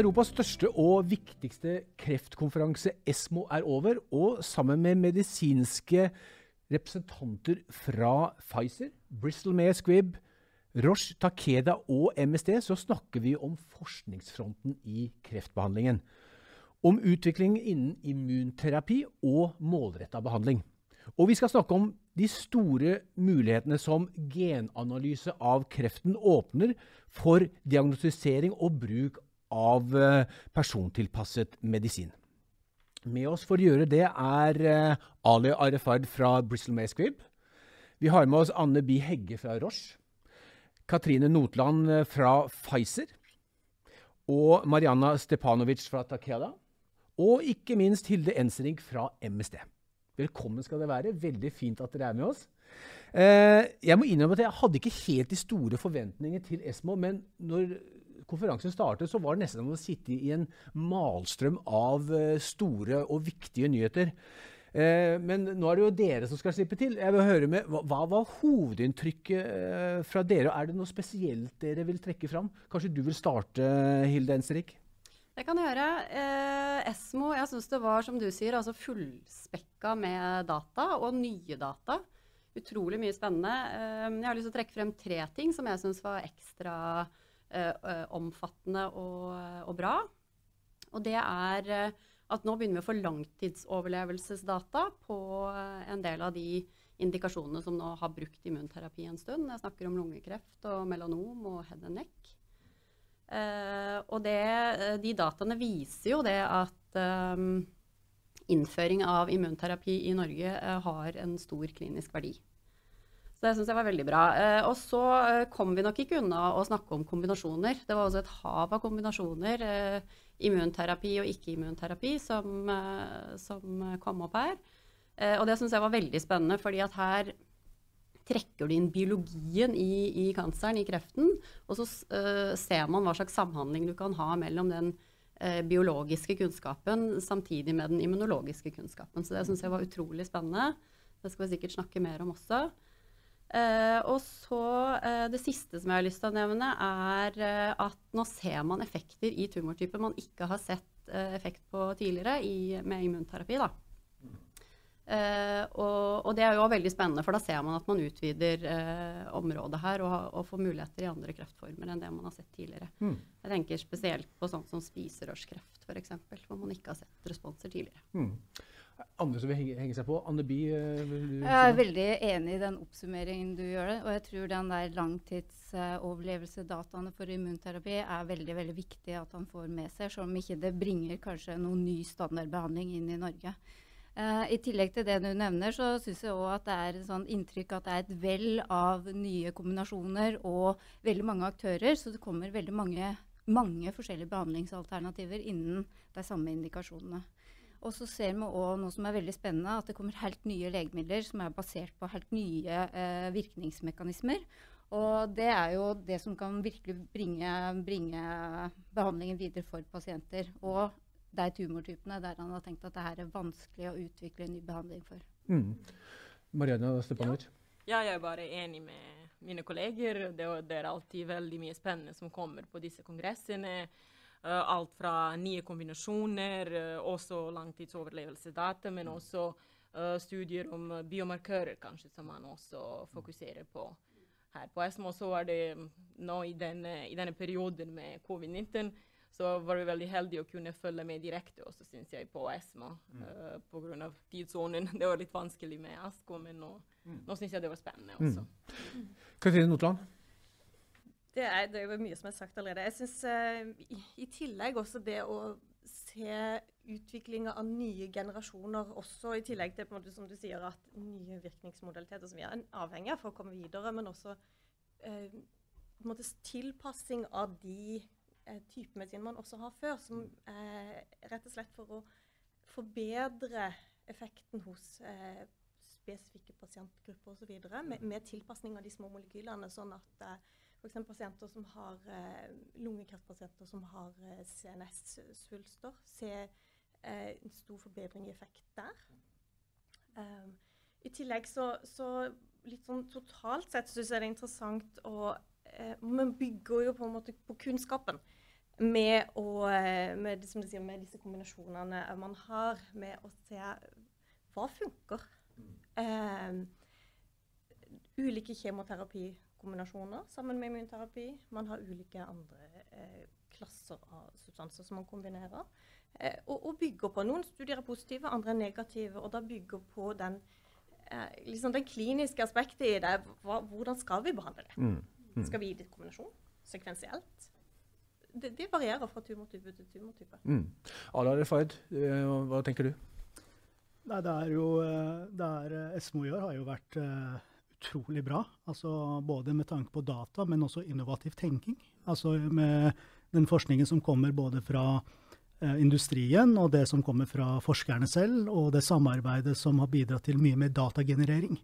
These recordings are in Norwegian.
Europas største og viktigste kreftkonferanse, ESMO, er over. Og sammen med medisinske representanter fra Pfizer, Bristol May Squibb, Roche, Takeda og MSD, så snakker vi om forskningsfronten i kreftbehandlingen. Om utvikling innen immunterapi og målretta behandling. Og vi skal snakke om de store mulighetene som genanalyse av kreften åpner for diagnostisering og bruk av eh, persontilpasset medisin. Med oss for å gjøre det er eh, Ali Arefard fra Bristol May Squibb. Vi har med oss Anne Bi Hegge fra Roche. Katrine Notland eh, fra Pfizer. Og Marianna Stepanovic fra Takeda. Og ikke minst Hilde Ensring fra MSD. Velkommen skal dere være. Veldig fint at dere er med oss. Jeg må innrømme at jeg hadde ikke helt de store forventninger til Esmo, men når konferansen startet, så var det nesten som å sitte i en malstrøm av eh, store og viktige nyheter. Eh, men nå er det jo dere som skal slippe til. Jeg vil høre med, Hva, var hovedinntrykket eh, fra dere? Er det noe spesielt dere vil trekke fram? Kanskje du vil starte, Hilde Ensrik? Det kan gjøre. Eh, Esmo jeg syns det var som du sier, altså fullspekka med data, og nye data. Utrolig mye spennende. Eh, jeg har lyst til å trekke frem tre ting som jeg syns var ekstra eh, omfattende og, og, bra. Og det er at nå begynner vi å få langtidsoverlevelsesdata på en del av de indikasjonene som nå har brukt immunterapi en stund. Jeg snakker om lungekreft og melanom og head and neck. Uh, og det, de dataene viser jo det at um, innføring av immunterapi i Norge uh, har en stor klinisk verdi. Så det syns jeg var veldig bra. Uh, og så kom vi nok ikke unna å snakke om kombinasjoner. Det var også et hav av kombinasjoner, immunterapi og ikke-immunterapi, som, som, kom opp her. og det syns jeg var veldig spennende, fordi at her trekker du inn biologien i, i kanseren, i kreften, og så ser man hva slags samhandling du kan ha mellom den biologiske kunnskapen samtidig med den immunologiske kunnskapen. Så det syns jeg var utrolig spennende. Det skal vi sikkert snakke mer om også. Uh, og så Det siste som jeg har lyst til å nevne, er at nå ser man effekter i tumortyper man ikke har sett effekt på tidligere i, med immunterapi. da. Uh, og, og, det er jo veldig spennende, for da ser man at man utvider uh, området her og, og, får muligheter i andre kreftformer enn det man har sett tidligere. Mm. Jeg tenker spesielt på sånt som spiserørskreft f.eks., hvor man ikke har sett responser tidligere. Mm. Andre som vil henge, henge, seg på? Anne Bie? Uh, jeg er veldig enig i den oppsummeringen du gjør. det, Og jeg tror den der langtidsoverlevelsedataene for immunterapi er veldig veldig viktig at han får med seg, selv om ikke det bringer kanskje noen ny standardbehandling inn i Norge. Uh, I tillegg til det du nevner, så syns jeg òg at det er sånn inntrykk at det er et vell av nye kombinasjoner og veldig mange aktører. Så det kommer veldig mange, mange forskjellige behandlingsalternativer innen de samme indikasjonene. Og så ser vi òg noe som er veldig spennende, at det kommer helt nye legemidler som er basert på helt nye uh, virkningsmekanismer. Og det er jo det som kan virkelig bringe, bringe behandlingen videre for pasienter. Og de tumortypene der han har tenkt at det her er vanskelig å utvikle en ny behandling for. Mm. Mariana Stepanovic? Ja. ja, jeg er bare enig med mine kolleger. Det, det, er alltid veldig mye spennende som kommer på disse kongressene. Uh, alt fra nye kombinasjoner, uh, også langtidsoverlevelsesdata, men mm. også uh, studier om biomarkører, kanskje, som man også fokuserer på her på ESMO. Så er det nå i denne, i denne perioden med covid-19 så var vi veldig heldige å kunne følge med direkte også, syns jeg, på ESMA mm. uh, eh, pga. tidssonen. Det var litt vanskelig med ASKO, men nå, mm. nå syns jeg det var spennende mm. også. Mm. Katrine Notland? Det er, det er mye som er sagt allerede. Jeg syns uh, i, i, tillegg også det å se utviklinga av nye generasjoner, også i tillegg til på en måte, som du sier, at nye virkningsmodaliteter som vi er avhengig av for å komme videre, men også uh, på en måte tilpassing av de eh, type medisin man også har før, som eh, rett og slett for å forbedre effekten hos eh, spesifikke pasientgrupper osv. Med, med tilpasning av de små molekylene, sånn at eh, f.eks. pasienter som har eh, lungekreftpasienter som har eh, CNS-svulster, ser eh, en stor forbedring i effekt der. Um, I tillegg så, så, litt sånn totalt sett syns jeg det er interessant å eh, Man bygger jo på en måte på kunnskapen. Med, å, eh, med, som du sier, med disse kombinasjonene man har, med å se hva funker. Eh, ulike kjemoterapikombinasjoner sammen med immunterapi. Man har ulike andre eh, klasser av substanser som man kombinerer. Eh, og, og, bygger på. Noen studier er positive, andre er negative. Og da bygger på den, eh, liksom den kliniske aspektet i det. Hva, hvordan skal vi behandle det? Mm. Mm. Skal vi gi det kombinasjon? Sekvensielt? Det, det, varierer fra tumortype til tumortype. Mm. Ala Refaid, eh, hva tenker du? Nei, det er jo eh, det er, Esmo i år har jo vært uh, utrolig bra. Altså, både med tanke på data, men også innovativ tenking. Altså med den forskningen som kommer både fra uh, industrien og det som kommer fra forskerne selv, og det samarbeidet som har bidratt til mye mer datagenerering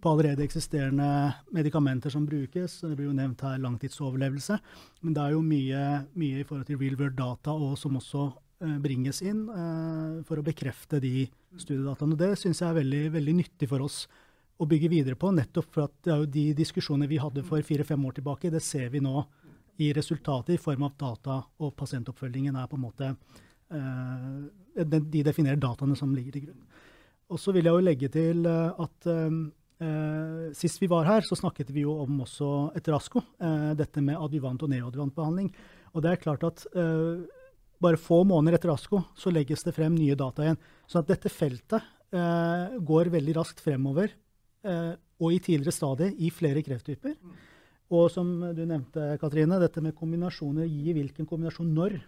på allerede eksisterende medikamenter som brukes. Det blir jo nevnt her langtidsoverlevelse. Men det er jo mye, mye i forhold til real world data og som også uh, bringes inn uh, for å bekrefte de studiedataene. Det syns jeg er veldig, veldig, nyttig for oss å bygge videre på, nettopp for at det er jo de diskusjonene vi hadde for fire-fem år tilbake, det ser vi nå i resultatet i form av data, og pasientoppfølgingen er på en måte uh, De definerer dataene som ligger til grunn. Og så vil jeg jo legge til at Uh, sist vi var her, så snakket vi jo om også et rasko, eh, dette med adjuvant og neoadjuvant behandling. Og det er klart at eh, bare få måneder etter rasko så legges det frem nye data igjen. Så at dette feltet går veldig raskt fremover, og i tidligere stadier i flere krefttyper. Og som du nevnte, Katrine, dette med kombinasjoner, gi hvilken kombinasjon når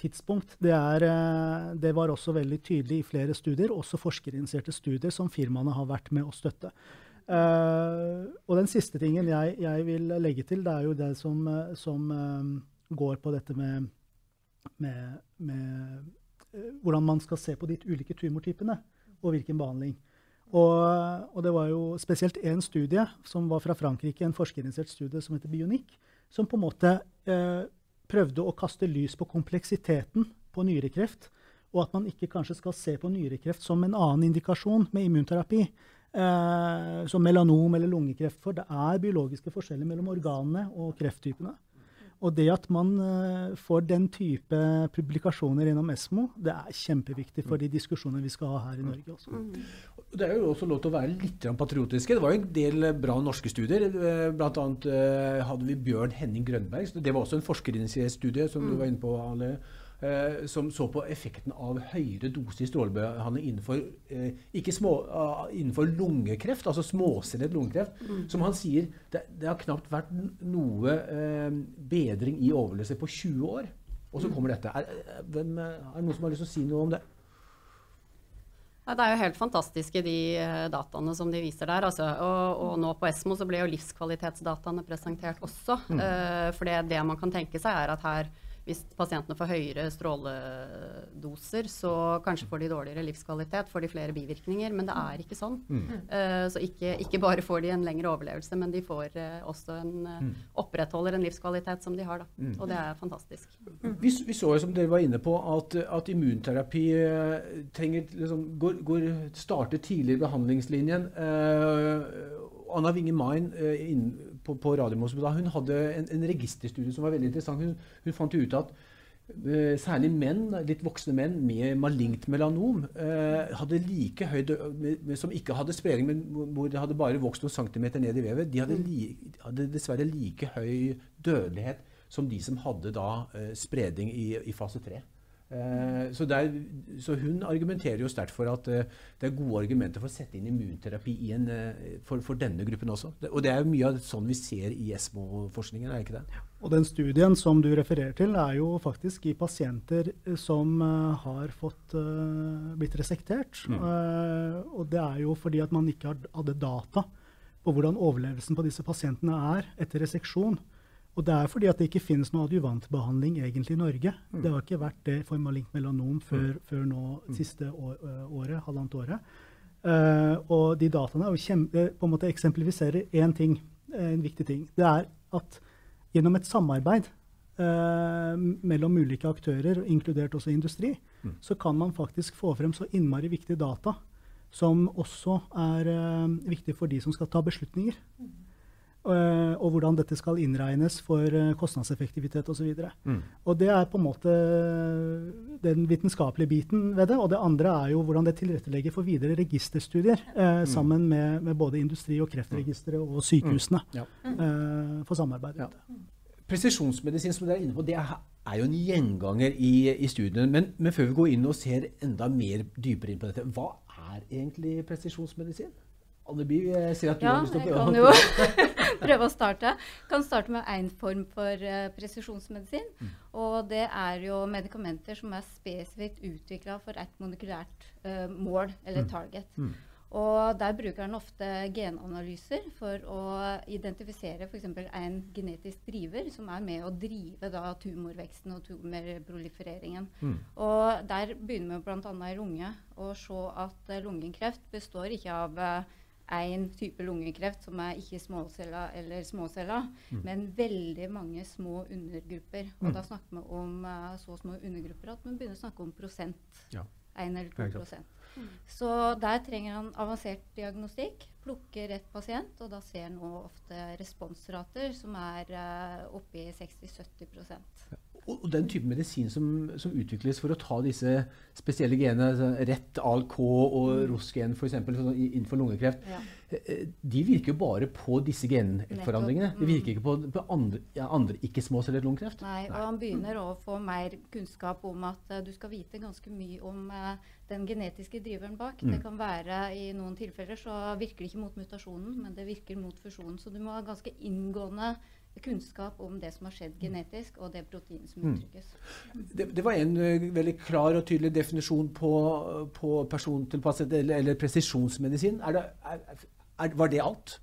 tidspunkt. Det, er, eh, det, var også veldig tydelig i flere studier, også forskerinitierte studier som firmaene har vært med å støtte. Uh, og den siste tingen jeg, jeg, vil legge til, det er jo det som, som uh, går på dette med, med, med hvordan man skal se på de ulike tumortypene og hvilken behandling. Og, og, det var jo spesielt én studie som var fra Frankrike, en forskerinitiert studie som heter Bionic, som på en måte prøvde å kaste lys på kompleksiteten på nyrekreft, og at man ikke kanskje skal se på nyrekreft som en annen indikasjon med immunterapi, eh, som melanom eller lungekreft. For det er biologiske forskjeller mellom organene og krefttypene. Og det at man uh, får den type publikasjoner gjennom Esmo, det er kjempeviktig for de diskusjonene vi skal ha her i Norge også. Mm. Det er jo også lov til å være litt patriotiske. Det var jo en del bra norske studier. Eh, blant annet hadde vi Bjørn Henning Grønberg. Det var også en forskerinitiert studie, som mm. du var inne på, Ale. Eh, som så på effekten av høyere dose i strålebehandling innenfor, eh, ikke små, uh, innenfor lungekreft, altså småcellet lungekreft. Mm. Som han sier, det, det, har knapt vært noe eh, bedring i overlevelse på 20 år. Og så mm. kommer dette. Er, hvem, er det noen som har lyst til å si noe om det? Ja, det er jo helt fantastiske de uh, dataene som de viser der. Altså. Og, og, nå på Esmo så ble jo livskvalitetsdataene presentert også. Mm. Uh, for det, det man kan tenke seg er at her hvis pasientene får høyere stråledoser, så kanskje får de dårligere livskvalitet, får de flere bivirkninger. Men det er ikke sånn. Mm. Uh, så ikke, ikke, bare får de en lengre overlevelse, men de får uh, også en uh, opprettholder en livskvalitet som de har. Da. Mm. Og det er fantastisk. Mm. Vi, vi, så jo, som dere var inne på, at, at immunterapi trenger, liksom, går, går, starter tidlig i behandlingslinjen. Anna Winge Main på, på Radiumhospitalet, hun hadde en, en, registerstudie som var veldig interessant. Hun, hun fant ut at uh, særlig menn, litt voksne menn med malignt melanom uh, hadde like høy som ikke hadde spredning, men hvor det hadde bare vokst noen centimeter ned i vevet, de hadde, li, hadde dessverre like høy dødelighet som de som hadde da uh, spredning i, i fase 3. Eh, så, der, så, hun argumenterer jo sterkt for at uh, det er gode argumenter for å sette inn immunterapi en, uh, for, for, denne gruppen også. Og det er jo mye av sånn vi ser i ESMO-forskningen, er det ikke det? Og den studien som du refererer til, er jo faktisk i pasienter som har fått blitt resektert. Mm. og det er jo fordi at man ikke hadde data på hvordan overlevelsen på disse pasientene er etter reseksjon. Og det er fordi at det ikke finnes noe adjuvantbehandling egentlig i Norge. Mm. Det har ikke vært det for malignt melanom før, mm. før nå mm. siste år, året, halvannet året. Uh, og de dataene er jo kjempe, på en måte eksemplifiserer én ting, en viktig ting. Det er at gjennom et samarbeid uh, mellom ulike aktører, inkludert også industri, mm. så kan man faktisk få frem så innmari viktige data som også er uh, viktig for de som skal ta beslutninger. Mm. eh, og hvordan dette skal innregnes for eh, kostnadseffektivitet osv. Og, så Mm. og det er på en måte den vitenskapelige biten ved det. Og det andre er jo hvordan det tilrettelegger for videre registerstudier eh, sammen med, med både industri- og kreftregisteret og sykehusene Ja. eh, for samarbeid. Ja. Presisjonsmedisin som dere er inne på, det er, er jo en gjenganger i, i studiene. Men, men før vi går inn og ser enda mer dypere inn på dette, hva er egentlig presisjonsmedisin? Anneby, jeg ser at du Ja, har lyst til jeg å kan jo prøve å starte. kan starte med én form for uh, presisjonsmedisin. Og det er jo medikamenter som er spesifikt utvikla for et monokulært uh, mål, eller target. Mm. Og der bruker en ofte genanalyser for å identifisere f.eks. en genetisk driver som er med å drive da, tumorveksten og tumorprolifereringen. Mm. Og der begynner vi bl.a. i lunge å se at eh, lungekreft består ikke av én type lungekreft som er ikke småcella eller småcella, men veldig mange små undergrupper. Og Mm. da snakker vi om uh, så små undergrupper at man begynner å snakke om prosent. Ja. 1 eller 2 prosent. Mm. Så der trenger han avansert diagnostikk. Plukke rett pasient, og da ser han ofte responsrater som er uh, oppe i 60-70 Og, og den type medisin som, som utvikles for å ta disse spesielle genene, rett ALK og ROS-gen f.eks. innenfor lungekreft, ja. eh, de virker jo bare på disse genforandringene. De virker ikke på, på andre, ja, andre ikke-småcellet lungekreft. Nei, og han begynner å få mer kunnskap om at eh, du skal vite ganske mye om eh, den genetiske driveren bak. Mm. Det kan være I noen tilfeller så virker det ikke mot mutasjonen, men det virker mot fusjonen. Så du må ha ganske inngående kunnskap om det som har skjedd genetisk, og det proteinet som Mm. uttrykkes. Det, det var en uh, veldig klar og tydelig definisjon på, på persontilpasset eller, eller presisjonsmedisin. Er det, er, er, var det alt?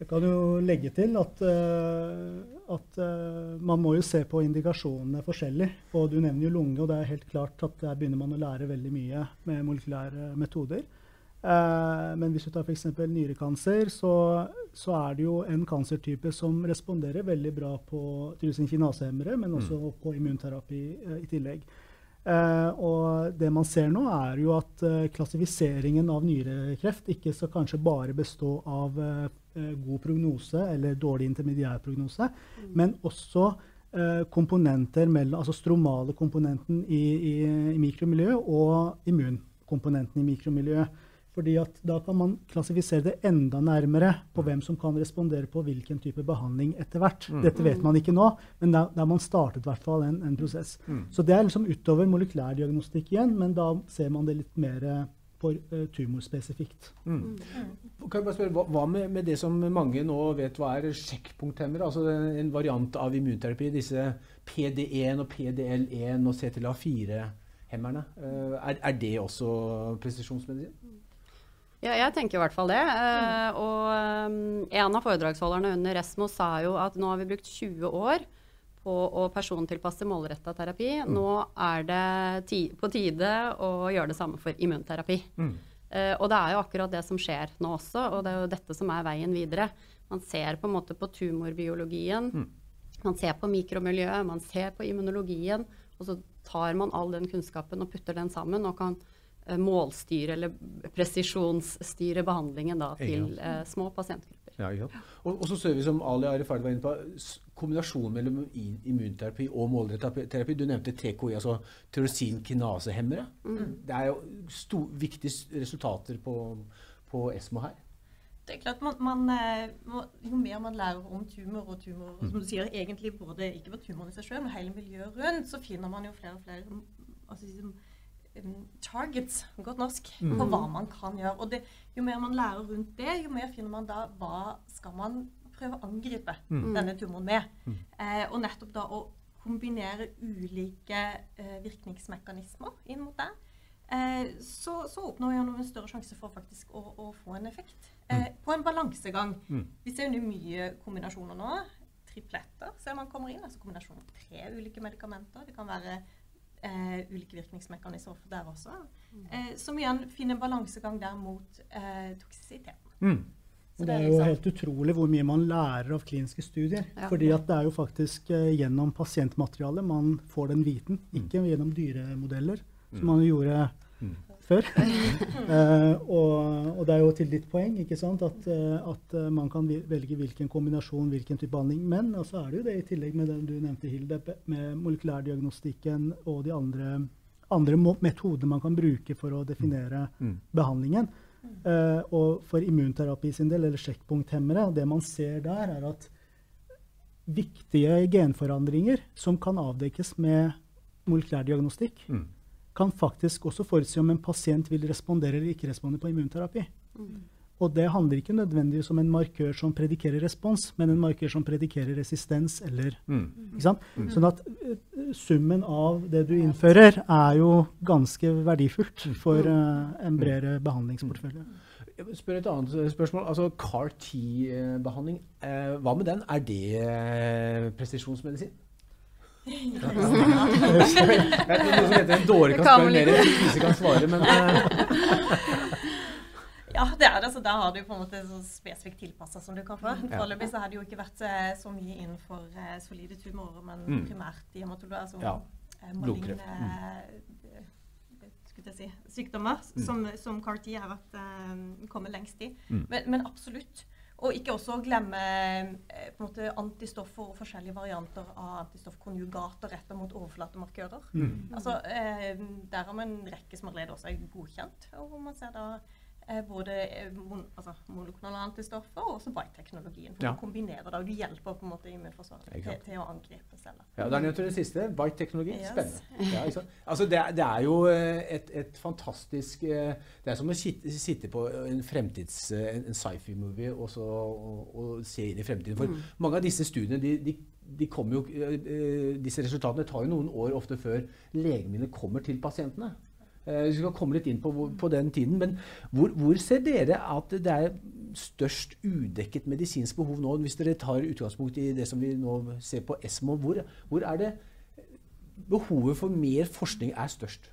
Jeg kan jo legge til at, uh, at uh, man må jo se på indikasjonene forskjellig. Og du nevner jo lunge, og det er helt klart at der begynner man å lære veldig mye med molekylære metoder. Eh, men hvis du tar f.eks. nyrekancer, så, så er det jo en kancertype som responderer veldig bra på tyrosinkinasehemmere, men også på immunterapi eh, i tillegg. Eh, og det man ser nå, er jo at eh, klassifiseringen av nyrekreft ikke skal kanskje bare bestå av god prognose eller dårlig intermediærprognose, men også eh, komponenter mellom, altså stromale komponenten i, i, i mikromiljøet og immunkomponenten i mikromiljøet. Fordi at Da kan man klassifisere det enda nærmere på hvem som kan respondere på hvilken type behandling etter hvert. Dette vet man ikke nå, men da har man startet i hvert fall en, en prosess. Så Det er liksom utover molekylærdiagnostikk igjen, men da ser man det litt mer for på eh, tumorspesifikt. Mm. Kan jeg bare spørre, Hva, hva med, med det som mange nå vet hva er sjekkpunkthemmere? Altså en variant av immunterapi. Disse PD1 og PDL1 og CTLA4-hemmerne. Uh, er, er det også presisjonsmedisin? Ja, jeg tenker i hvert fall det. Mm. og um, en av foredragsholderne under Resmo sa jo at nå har vi brukt 20 år på å persontilpasse målretta terapi. Nå er det på tide å gjøre det samme for immunterapi. Eh, og det er jo akkurat det som skjer nå også, og det er jo dette som er veien videre. Man ser på en måte på tumorbiologien, man ser på mikromiljøet, man ser på immunologien, og så tar man all den kunnskapen og putter den sammen og kan eh, målstyre eller presisjonsstyre behandlingen da, til eh, små pasientgrupper. Ja, ja. Og, og så ser vi, som Ali Arifard var inne på, kombinasjonen mellom immunterapi og målrettet terapi. Du nevnte TKI, altså tyrosinkinasehemmere. Det er jo sto, viktige resultater på, på ESMO her. Det er klart man, man, eh, Jo mer man lærer om tumor og tumor, som du sier, egentlig både ikke bare tumoren i seg selv, men hele miljøet rundt, så finner man jo flere og flere mm, altså, liksom, targets, godt norsk, på hva man kan gjøre. Og det, jo mer man lærer rundt det, jo mer finner man da hva skal man prøve å angripe denne tumoren med. Eh, og nettopp da å kombinere ulike eh, virkningsmekanismer inn mot det. Eh, så, så oppnår jeg en større sjanse for faktisk å, å få en effekt. Eh, på en balansegang. Vi ser jo mye kombinasjoner nå. Tripletter ser man kommer inn. altså Kombinasjon av tre ulike medikamenter. Det kan være eh, ulike virkningsmekanismer for der også. Eh, som igjen finner balansegang der mot eh, toksisiteten. Mm. Det er det er jo liksom- helt utrolig hvor mye man lærer av kliniske studier. Ja. fordi at det er jo faktisk eh, gjennom pasientmaterialet man får den viten, ikke gjennom dyremodeller, som man gjorde før. uh, og, og det er jo til ditt poeng ikke? At, eh, at eh, man kan velge hvilken kombinasjon, hvilken type behandling. Men så er det jo det i tillegg med den du nevnte, Hilde, med molekylærdiagnostikken og de andre, andre metodene man kan bruke for å definere Mm. behandlingen. Uh, og for immunterapi sin del, eller sjekkpunkthemmere, det man ser der, er at viktige genforandringer som kan avdekkes med molekylærdiagnostikk, Mm. Kan faktisk også forutsi om en pasient vil respondere eller ikke respondere på immunterapi. Og det handler ikke nødvendigvis om en markør som predikerer respons, men en markør som predikerer resistens eller Mm. ikke sant? Sånn at uh, summen av det du innfører, er jo ganske verdifullt for uh, en bredere behandlingsportefølje. Jeg vil spørre et annet eh, spørsmål. Altså CAR-T-behandling, eh, hva med den? Er det eh, presisjonsmedisin? Noe som heter en dåre kan spørre mer enn en vise kan svare, men eh, Ja, det er det. Så der har du på en måte så spesifikt tilpassa som du kan få. Foreløpig så har det jo ikke vært eh, så mye innenfor eh, solide tumorer, men Mm. primært i hematologi, altså Ja. skulle jeg si, sykdommer Mm. som, som CAR-T har vært, kommet lengst i. Mm. Men, men absolutt. Og ikke også glemme eh, måte antistoffer og forskjellige varianter av antistoffkonjugater retta mot overflatemarkører. Mm. Altså, eh, der har vi en rekke som allerede også er godkjent. Og hvor man ser da både eh, mon altså, monoklonale antistoffer og også bite-teknologien. For Ja. Du kombinerer det, og du hjelper på en måte immunforsvaret til, til å angripe celler. Ja, Da er det til det siste. Bite-teknologi. Yes. Spennende. Ja? Altså, det, er, det er jo eh, et, et fantastisk eh, Det er som å sitte, sitte på en fremtids, eh, en, sci-fi-movie og, og, og se inn i fremtiden. For mange av disse studiene de, de, de kommer jo, eh, eh, disse resultatene tar jo noen år ofte før legemidlene kommer til pasientene. Eh, Vi skal komme litt inn på, på den tiden, men hvor, hvor ser dere at det er størst udekket medisinsk behov nå, hvis dere tar utgangspunkt i det som vi nå ser på ESMO? Hvor, hvor er det behovet for mer forskning er størst?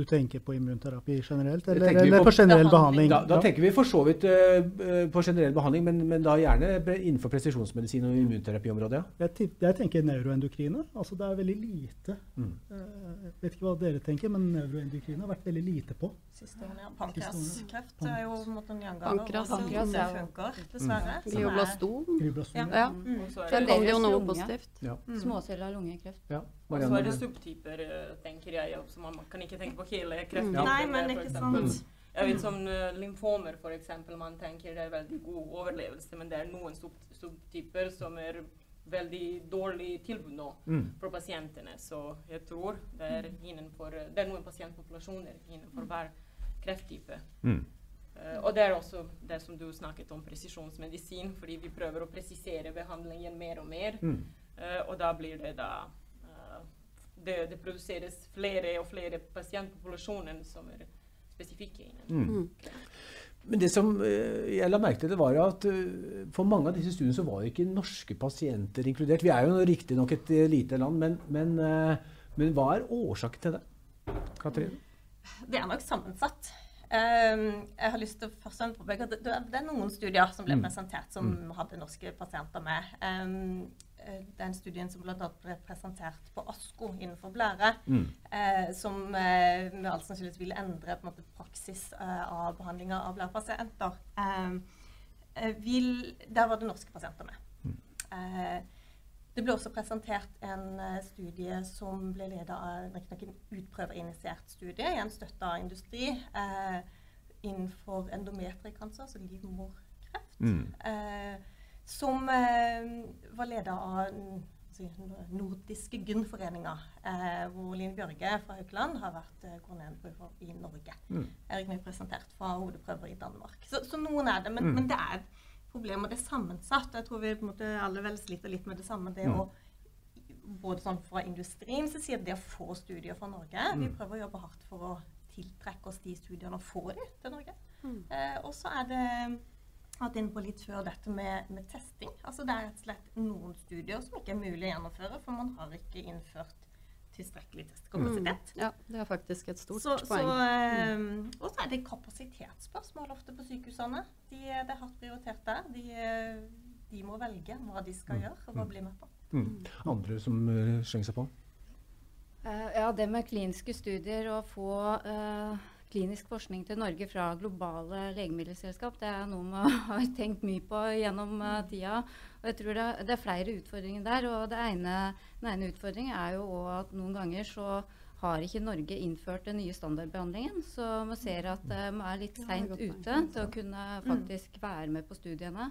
Du tenker på immunterapi generelt, eller, tenker eller på på generell behandling. behandling? Da, da tenker vi for så vidt eh, på generell behandling, men, men da gjerne innenfor presisjonsmedisin og immunterapiområdet. Ja. Jeg, jeg tenker neuroendokrine. Altså det er veldig lite Mm. eh, Jeg vet ikke hva dere tenker, men neuroendokrine har vært veldig lite på. Siste årene, ja. Pankreaskreft er jo på en måte en gjenganger. Pankreas. og Pankreas, Det ja. funker, dessverre. Mm. er- Glioblastom. Ja. Ja. Mm. Er det, kom jo noe lunge. positivt. Ja. Mm. Småcella lungekreft. Ja. og så er det subtyper, eh, tenker jeg. som man kan ikke tenke på hele kreften. Mm. Nei, men ikke sant. Jeg vet som uh, lymfomer, for eksempel, man tenker det er veldig god overlevelse, men det er noen sub subtyper som er veldig dårlig tilbud nå Mm. for pasientene. Så jeg tror det er, innenfor, det er noen pasientpopulasjoner innenfor hver krefttype. Mm. Uh, og det er også det som du snakket om, presisjonsmedisin, fordi vi prøver å presisere behandlingen mer og mer. Mm. Uh, og da blir det da eh, det, det produseres flere og flere pasientpopulasjoner som er spesifikke. Mm. Men det som eh, jeg la merke til, det var at eh, for mange av disse studiene så var ikke norske pasienter inkludert. Vi er jo riktignok et eh, lite land, men, men, men hva er årsaken til det? Katrine? Det er nok sammensatt. Ehm, jeg har lyst til å først påpeke at det, det er noen studier som ble Mm. presentert som hadde norske pasienter med. Eh, den studien som bl.a. ble presentert på ASKO innenfor blære, Mm. eh, som eh, med all sannsynlighet vil endre på en måte, praksis eh, av behandlinga av blærepasienter. Ehm, eh, vil, der var det norske pasienter med. Eh, det ble også presentert en eh, studie som ble ledet av en utprøverinitiert studie, igjen støtta av industri, eh, innenfor endometrikanser, altså livmorkreft. Mm. Som eh, var leder av mm, Nordiske Gyn-foreninga, eh, hvor Line Bjørge fra Haukeland har vært eh, koordinator i Norge. Mm. Erik Mye presentert fra hodeprøver i Danmark. Så, så noen er det, men, Mm. men det er et problem, og det er sammensatt. Jeg tror vi på en måte alle vel sliter litt med det samme. det Mm. å både sånn fra industrien så sier det å få studier fra Norge. Vi Mm. prøver å jobbe hardt for å tiltrekke oss de studiene og få de til Norge. Mm. Eh, og så er det vært inne på litt før dette med, med testing. Altså det er rett og slett noen studier som ikke er mulig å gjennomføre, for man har ikke innført tilstrekkelig testkapasitet. Ja, det er faktisk et stort Så, så, poeng. eh, og så er det kapasitetsspørsmål ofte på sykehusene. De, det er hardt prioritert der. De, eh, de må velge hva de skal Mm. gjøre, og hva bli med på. Mm. Andre som uh, slenger seg på? Uh, ja, det med kliniske studier, og få eh, klinisk forskning til Norge fra globale legemiddelselskap. Det er noe vi har tenkt mye på gjennom uh, tida. Og jeg tror det, det, er flere utfordringer der. og det ene, Den ene utfordringen er jo at noen ganger så har ikke Norge innført den nye standardbehandlingen. Så vi ser at vi uh, er litt seint ute til å kunne faktisk være med på studiene.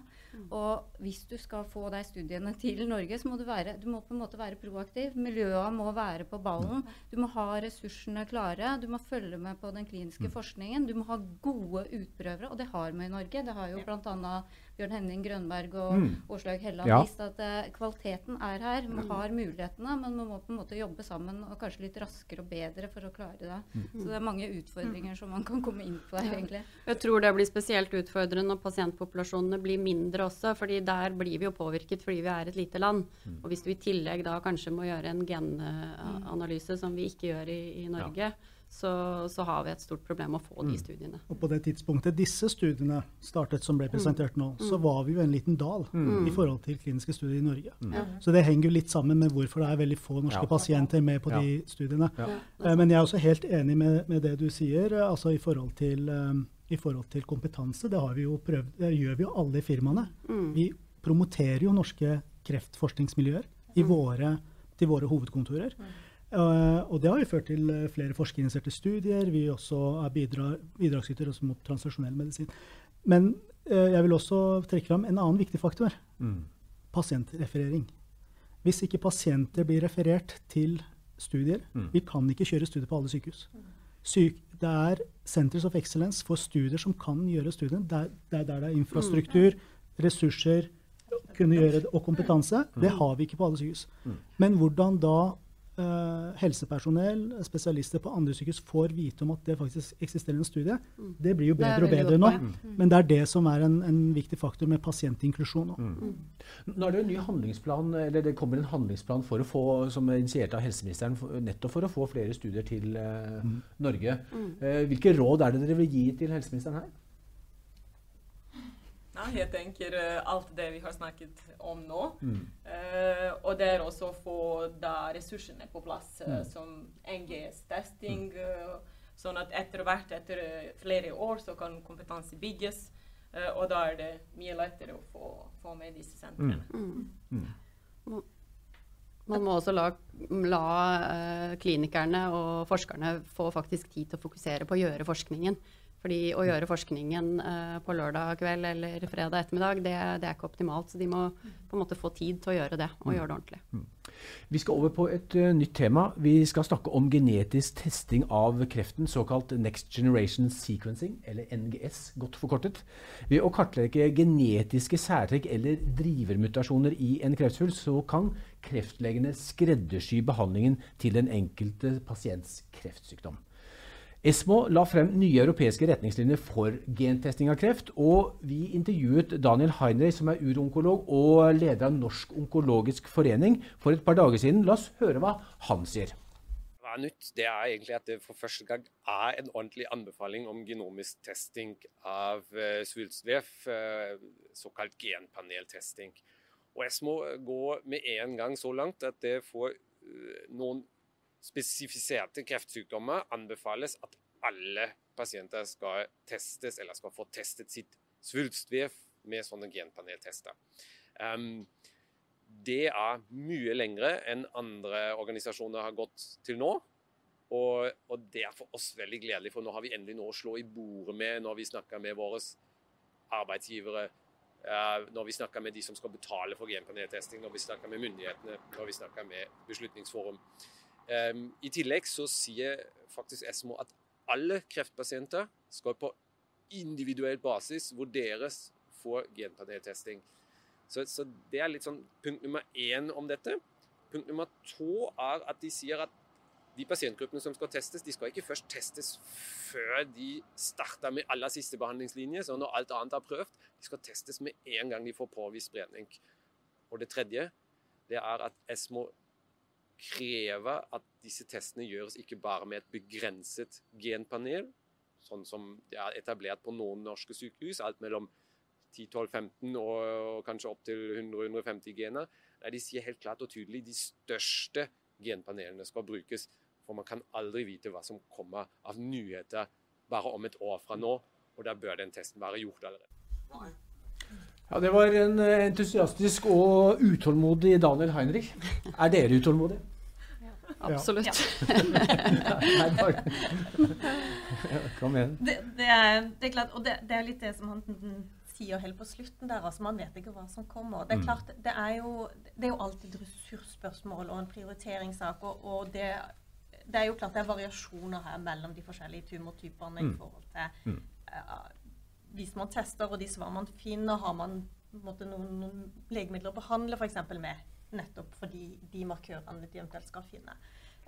Og hvis du skal få de studiene til Norge, så må du, være, du må på en måte være proaktiv. Miljøene må være på ballen. Du må ha ressursene klare. Du må følge med på den kliniske forskningen. Du må ha gode utprøvere, og det har vi i Norge. Det har jo bl.a. Bjørn Henning Grønberg og mm. Åslaug Helland ja. vist at uh, kvaliteten er her. Man har mulighetene, men man må på en måte jobbe sammen og kanskje litt raskere og bedre for å klare det. Mm. Så det er mange utfordringer som man kan komme inn på her, egentlig. Jeg tror det blir spesielt utfordrende når pasientpopulasjonene blir mindre også, fordi der blir vi jo påvirket fordi vi er et lite land. Mm. Og hvis du i tillegg da kanskje må gjøre en genanalyse, som vi ikke gjør i, i Norge, ja så, så, har vi et stort problem med å få de mm. studiene. Og På det tidspunktet disse studiene startet, som ble mm. presentert nå, så mm. var vi jo en liten dal mm. i forhold til kliniske studier i Norge. Mm. Så det henger jo litt sammen med hvorfor det er veldig få norske ja. pasienter med på ja. de studiene. Ja. Uh, men jeg er også helt enig med, med det du sier, uh, altså i forhold, til, um, i forhold til kompetanse. Det, vi prøvd, det, gjør vi jo alle i firmaene. Vi promoterer jo norske kreftforskningsmiljøer våre, til våre hovedkontorer. Uh, og det har jo ført til uh, flere forskerinitierte studier. Vi også er bidra, bidragsyter også mot translasjonell medisin. Men uh, jeg vil også trekke fram en annen viktig faktor. Mm. Pasientreferering. Hvis ikke pasienter blir referert til studier mm. Vi kan ikke kjøre studier på alle sykehus. Syk, det er Centers of Excellence for studier som kan gjøre studier. Det der, der det er infrastruktur, ressurser kunne gjøre det, og kompetanse. Det har vi ikke på alle sykehus. Mm. Men hvordan da Uh, helsepersonell, spesialister på andre sykehus får vite om at det faktisk eksisterer en studie. Mm. Det blir jo bedre og bedre nå. Mm. Men det er det som er en, en viktig faktor med pasientinklusjon. nå. mm. Nå er det jo en ny handlingsplan, eller det kommer en handlingsplan for å få, som er initiert av helseministeren, nettopp for å få flere studier til uh, Norge. Uh, hvilke råd er det dere vil gi til helseministeren her? Ja, jeg tenker uh, alt det vi har snakket om nå. Mm. Uh, og det er også å få da ressursene på plass, uh, mm. som NGS-testing. Mm. sånn at etter hvert, etter flere år, så kan kompetanse bygges. og da er det mye lettere å få, få med disse sentrene. Mm. Mm. Man må også la, la klinikerne og forskerne få faktisk tid til å fokusere på å gjøre forskningen. Fordi å gjøre forskningen uh, på lørdag kveld eller fredag ettermiddag, det, det, er ikke optimalt. Så de må på en måte få tid til å gjøre det, og mm. gjøre det ordentlig. Mm. Vi skal over på et uh, nytt tema. Vi skal snakke om genetisk testing av kreften, såkalt Next Generation Sequencing, eller NGS, godt forkortet. Ved å kartlegge genetiske særtrekk eller drivermutasjoner i en kreftsvulst, så kan kreftlegene skreddersy behandlingen til den enkelte pasients kreftsykdom. Esmo la frem nye europeiske retningslinjer for gentesting av kreft. Og vi intervjuet Daniel Heinrich, som er uronkolog og leder av Norsk onkologisk forening, for et par dager siden. La oss høre hva han sier. Hva er nytt? Det er egentlig at det for første gang er en ordentlig anbefaling om genomisk testing av uh, svulstvev, uh, såkalt genpaneltesting. Og Esmo går med en gang så langt at det får uh, noen spesifiserte kreftsykdommer anbefales at alle pasienter skal testes, eller skal få testet sitt svulstvev med sånne genpaneltester. Um, det er mye lengre enn andre organisasjoner har gått til nå. Og, og, det er for oss veldig gledelig, for nå har vi endelig noe å slå i bordet med når vi snakker med våre arbeidsgivere, uh, når vi snakker med de som skal betale for genpaneltesting, når vi snakker med myndighetene, når vi snakker med Beslutningsforum. Um, I tillegg så sier faktisk Esmo at alle kreftpasienter skal på individuell basis vurderes for genpaneltesting. Så, så, det er litt sånn punkt nummer én om dette. Punkt nummer to er at de sier at de pasientgruppene som skal testes, de skal ikke først testes før de starter med aller siste behandlingslinje, så når alt annet er prøvd. De skal testes med en gang de får påvist spredning. Og det tredje det er at ESMO krever at disse testene gjøres ikke bare med et begrenset genpanel, sånn som det er etablert på noen norske sykehus, alt mellom 10-12-15 og kanskje opptil 100-150 gener. Nei, de sier helt klart og tydelig de største genpanelene skal brukes. For man kan aldri vite hva som kommer av nyheter bare om et år fra nå. Og da bør den testen være gjort allerede. Ja, Det var en eh, entusiastisk og utålmodig Daniel Heinrich. Er dere utålmodige? Absolutt. Nei, bare... Kom igjen. Det, det, er, det er klart, og det, det er litt det som han sier helt på slutten der. altså Man vet ikke hva som kommer. Det er klart, det er jo, det er jo alltid et ressursspørsmål og en prioriteringssak. Og, og det, det, er jo klart det er variasjoner her mellom de forskjellige tumortypene i forhold til uh, hvis man tester, og de svar man finner, har man måte, noen, noen, legemidler å behandle f.eks. med. Nettopp fordi de markørene de eventuelt skal finne.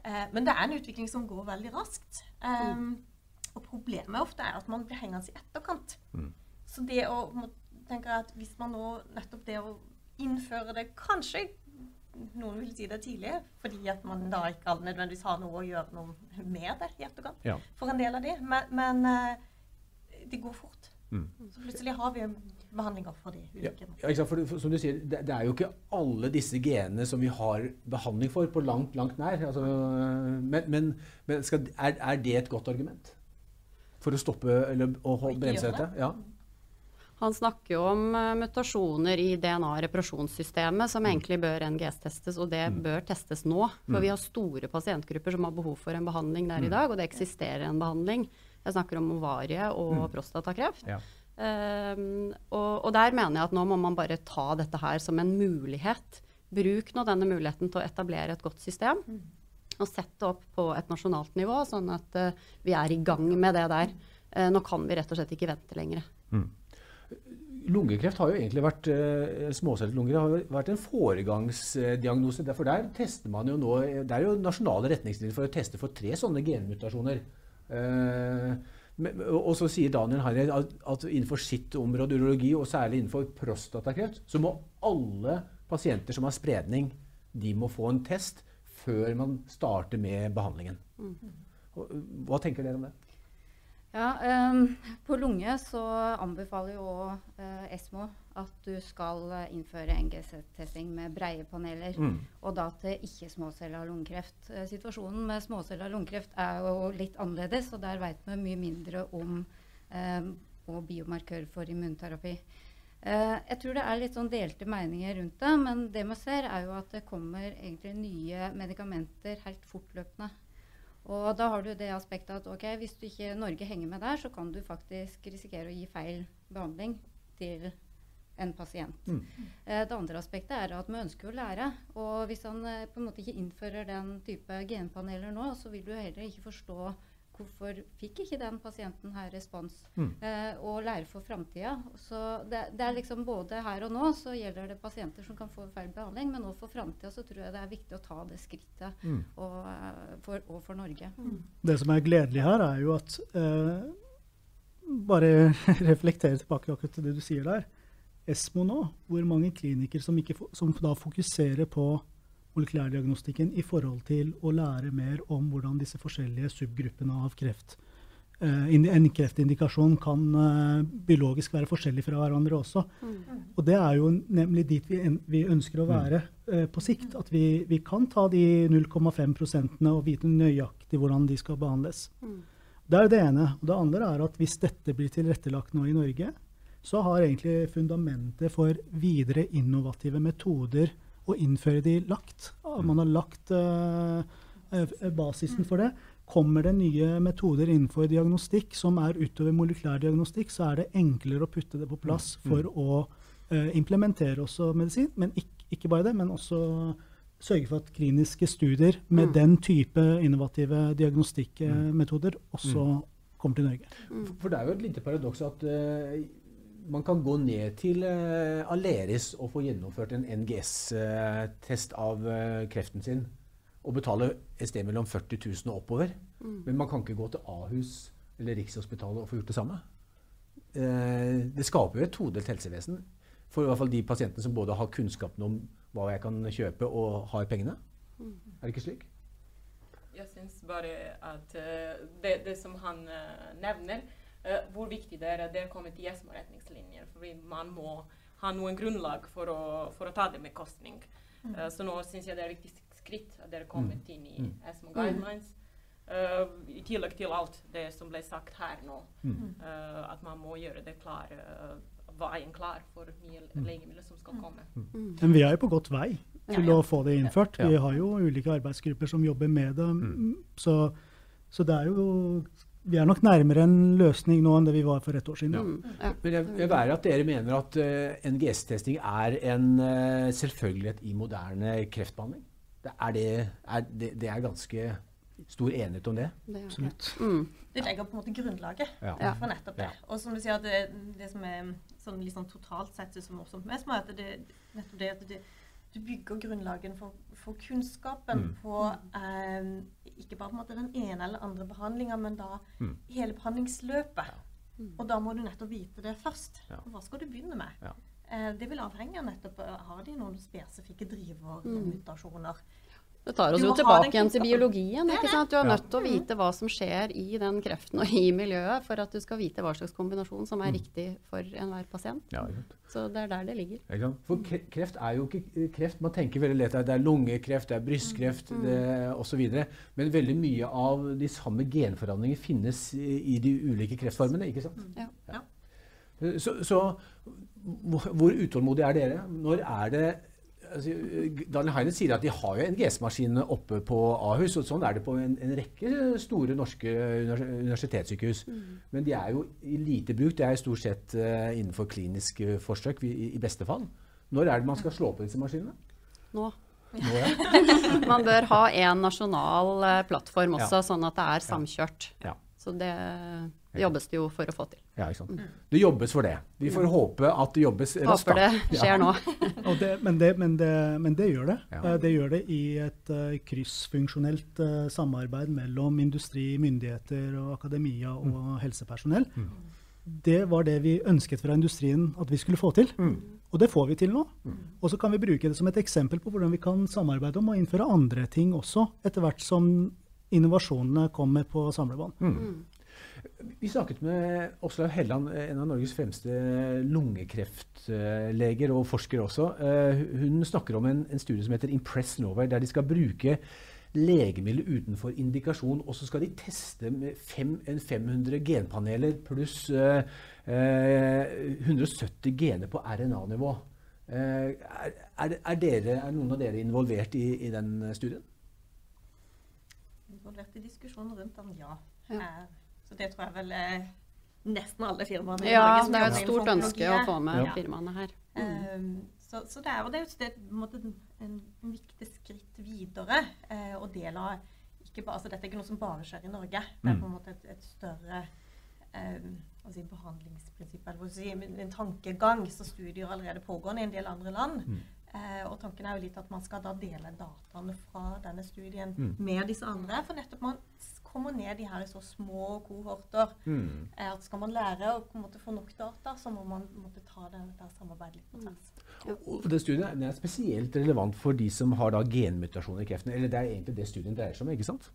Eh, men det er en utvikling som går veldig raskt. Um, og problemet ofte er at man blir hengende i etterkant. Mm. Så det å tenke at hvis man nå nettopp det å innføre det Kanskje noen vil si det tidlig, fordi at man da ikke nødvendigvis har noe å gjøre noe med det i etterkant. Ja. For en del av de. Men, men uh, det går fort. Mm. Så plutselig har vi behandlinger for de ulike. Ja, ja for, for, som du sier, det, det, er jo ikke alle disse genene som vi har behandling for på langt, langt nær. Altså, men, men, men skal, er, er, det et godt argument for å stoppe eller å bremse dette? Ja. Han snakker jo om uh, mutasjoner i DNA-reparasjonssystemet som mm. egentlig bør NGS-testes, og det mm. bør testes nå. For mm. vi har store pasientgrupper som har behov for en behandling der i dag, og det eksisterer en behandling. Jeg snakker om ovarie og mm. prostatakreft. Ja. Um, og, og, der mener jeg at nå må man bare ta dette her som en mulighet. Bruk nå denne muligheten til å etablere et godt system. Mm. Og sette opp på et nasjonalt nivå, sånn at uh, vi er i gang med det der. Uh, nå kan vi rett og slett ikke vente lenger. Mm lungekreft har jo egentlig vært uh, småcellet lunger har vært en foregangsdiagnose. derfor der tester man jo nå Det er jo nasjonale retningslinjer for å teste for tre sånne genmutasjoner. Uh, og så sier Daniel Harry at, innenfor sitt område, urologi, og særlig innenfor prostatakreft, så må alle pasienter som har spredning, de må få en test før man starter med behandlingen. Mm. Hva tenker dere om det? Ja, um, På lunge så anbefaler jo uh, Esmo at du skal uh, innføre NGC-testing med breie paneler. Mm. Og da til ikke-småcella lungekreft. Uh, situasjonen med småcella lungekreft er jo litt annerledes, og der veit vi mye mindre om eh, og biomarkør for immunterapi. jeg tror det er litt sånn delte meninger rundt det, men det vi ser, er jo at det kommer egentlig nye medikamenter helt fortløpende. Og da har du det aspektet at ok, hvis du ikke Norge henger med der, så kan du faktisk risikere å gi feil behandling til en pasient. Mm. Eh, det andre aspektet er at vi ønsker å lære. Og hvis han eh, på en måte ikke innfører den type genpaneler nå, så vil du heller ikke forstå hvorfor fikk ikke den pasienten her respons? Mm. Eh, og lære for framtida. Så det, det, er liksom både her og nå så gjelder det pasienter som kan få feil behandling, men også for framtida så tror jeg det er viktig å ta det skrittet mm. og, eh, for, og, for, Norge. Mm. Det som er gledelig her, er jo at eh, Bare reflektere tilbake akkurat til det du sier der. Esmo nå, hvor mange klinikere som, ikke, som da fokuserer på molekylærdiagnostikken i forhold til å lære mer om hvordan disse forskjellige subgruppene av kreft uh, En kreftindikasjon kan uh, biologisk være forskjellig fra hverandre også. Mm. Og det er jo nemlig dit vi, ønsker å være uh, på sikt. At vi, vi, kan ta de 0,5 prosentene og vite nøyaktig hvordan de skal behandles. Mm. Det er det ene. Og det andre er at hvis dette blir tilrettelagt nå i Norge, så har egentlig fundamentet for videre innovative metoder å innføre de lagt. Man har lagt uh, basisen for det. Kommer det nye metoder innenfor diagnostikk som er utover molekylær diagnostikk, så er det enklere å putte det på plass mm. for å uh, implementere også medisin. Men ikke, ikke, bare det, men også sørge for at kliniske studier med mm. den type innovative diagnostikkmetoder også mm. kommer til Norge. For, det er jo et lite paradoks at uh, man kan gå ned til uh, Aleris og få gjennomført en NGS-test av uh, kreften sin og betale et sted mellom 40 000 og oppover. Mm. Men man kan ikke gå til Ahus eller Rikshospitalet og få gjort det samme. Uh, det skaper jo et todelt helsevesen for i hvert fall de pasientene som både har kunnskapen om hva jeg kan kjøpe, og har pengene. Mm. Er det ikke slik? Jeg syns bare at det, det, som han nevner Uh, hvor viktig det er at det er kommet i ESMO-retningslinjer. For man må ha noen grunnlag for å, for å ta det med kostning. Uh, så nå syns jeg det er et viktig skritt at dere er kommet mm. inn i mm. ESMO guidelines. Uh, i tillegg til alt det som ble sagt her nå, Mm. eh, at man må gjøre det klar, eh, veien klar for nye Mm. legemidler som skal komme. Men vi er jo på godt vei til Ja. å få det innført. Ja. Vi har jo ulike arbeidsgrupper som jobber med det. Mm. Så, så det er jo Vi er nok nærmere en løsning nå enn det vi var for et år siden. Mm, ja. Men jeg, jeg værer at dere mener at uh, NGS-testing er en uh, selvfølgelighet i moderne kreftbehandling? Det er, det, er det, det er ganske stor enighet om det? Det er Absolutt. Mm. Det legger på en måte grunnlaget Ja. Ja. for nettopp det. Og som du sier, at det, det som er sånn sånn totalt sett er morsomt med er at det, nettopp det at det, du bygger grunnlagen for, for kunnskapen Mm. på eh, ikke bare på en måte den ene eller andre behandlinga, men da Mm. hele behandlingsløpet. Mm. Og da må du nettopp vite det først. Ja. Hva skal du begynne med? Ja. Eh, det vil avhenge av nettopp eh, Har de noen spesifikke driver, Mm. Det tar oss jo tilbake igjen til biologien. Ikke sant? Du er nødt til å vite hva som skjer i den kreften og i miljøet for at du skal vite hva slags kombinasjon som er riktig for enhver pasient. Ja. Så det er der det ligger. For kreft er jo ikke kreft. Man tenker veldig lett at det er lungekreft, det er brystkreft Mm. det- osv. Men veldig mye av de samme genforandringer finnes i, de ulike kreftformene. ikke sant? Ja. Eh, Så, så hvor hvor utålmodige er dere? Når er det altså, Daniel Heinen sier at de har jo NGS-maskinene oppe på Ahus. og Sånn er det på en, en rekke store norske universitetssykehus. universitetssykehus. Men de er jo i lite bruk. Det er stort sett uh, innenfor kliniske forsøk, i, i beste fall. Når er det man skal slå på disse maskinene? Nå. Nå, ja. Man bør ha en nasjonal eh, plattform også, Ja. sånn at det er samkjørt. Ja. Så det, det jobbes det jo for å få til. Ja ikke sant? Det jobbes for det. Vi får håpe at det jobbes raskt. Håper det skjer nå. Og det, men, det, men, det, men det gjør det. Ja. Eh, Det gjør det i et uh, kryssfunksjonelt uh, samarbeid mellom industri, myndigheter og akademia og helsepersonell. Mm. Det var det vi ønsket fra industrien at vi skulle få til. Mm. Og det får vi til nå. Og så kan vi bruke det som et eksempel på hvordan vi kan samarbeide om å innføre andre ting også, etter hvert som innovasjonene kommer på samlebånd. Vi snakket med Åslaug Helland, en av Norges fremste lungekreftleger og forskere også. Eh, Hun snakker om en, en studie som heter Impress Norway, der de skal bruke legemidler utenfor indikasjon, og så skal de teste med fem, en 500 genpaneler pluss eh, eh, 170 gener på RNA-nivå. Eh, er, er, er, er noen av dere involvert i, i den studien? Involvert i diskusjonen rundt den, ja. Ja. Eh, Så det tror jeg vel er nesten alle firmaene i Ja, Norge som det er jo et stort ønske å få med Ja. firmaene her. Um, så, så det er jo det, er jo- det på en måte en, en viktig skritt videre. Eh, og del av ikke bare, altså Dette er ikke noe som bare skjer i Norge. Det er Mm. på en måte et, et større um, si, behandlingsprinsipp, eller si, en, en tankegang. Så studier allerede pågående i en del andre land. Mm. Eh, og tanken er jo litt at man skal da dele dataene fra denne studien Mm. med disse andre. For nettopp man kommer ned i her i så små kohorter. Mm. Eh, at skal man lære å på en måte få nok data, så må man måtte ta det, dette samarbeidet litt på tvers. Og den studien er- den er spesielt relevant for de som har da genmutasjoner i kreften. Eller det er egentlig det studien dreier seg om, ikke sant?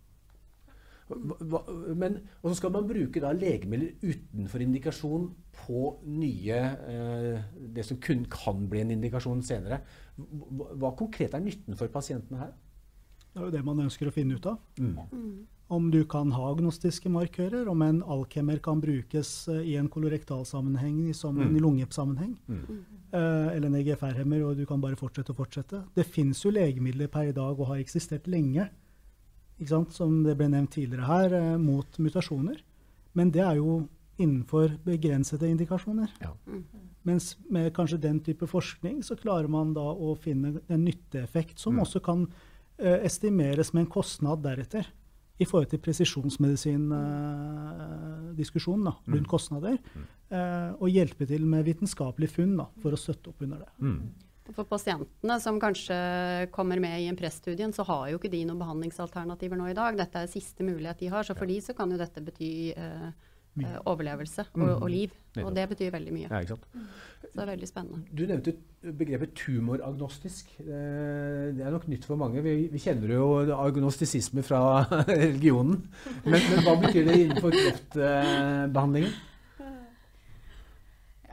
Hva- men, og så skal man bruke da legemidler utenfor indikasjon på nye eh, Det som kun kan bli en indikasjon senere. Hva, hva konkret er nytten for pasientene her? Det er jo det man ønsker å finne ut av. Mm. Om du kan ha agnostiske markører, om en alkemer kan brukes eh, i en kolorektalsammenheng som en Mm. lungesammenheng, Mm. eh, eller en EGFR-hemmer, og du kan bare fortsette og fortsette. Det fins jo legemidler per i dag og har eksistert lenge, ikke sant? som det ble nevnt tidligere her, eh, mot mutasjoner. Men det er jo innenfor begrensede indikasjoner. Ja. Mens med kanskje den type forskning så klarer man da å finne en nytteeffekt som Mm. også kan estimeres med en kostnad deretter. I forhold til presisjonsmedisindiskusjonen eh, rundt Mm. kostnader. eh, og hjelpe til med vitenskapelige funn da, for å støtte opp under det. Mm. For pasientene som kanskje kommer med i en press-studien, så har jo ikke de noen behandlingsalternativer nå i dag. Dette er siste mulighet de har, så for de så kan jo dette bety eh, eh, overlevelse og, Mm. og liv. Og det betyr veldig mye. Ja, ikke sant? Så det er veldig spennende. Du nevnte begrepet tumoragnostisk. Eh, Det er nok nytt for mange. Vi, vi kjenner jo agnostisisme fra religionen. Men, men hva betyr det innenfor kreftbehandlingen?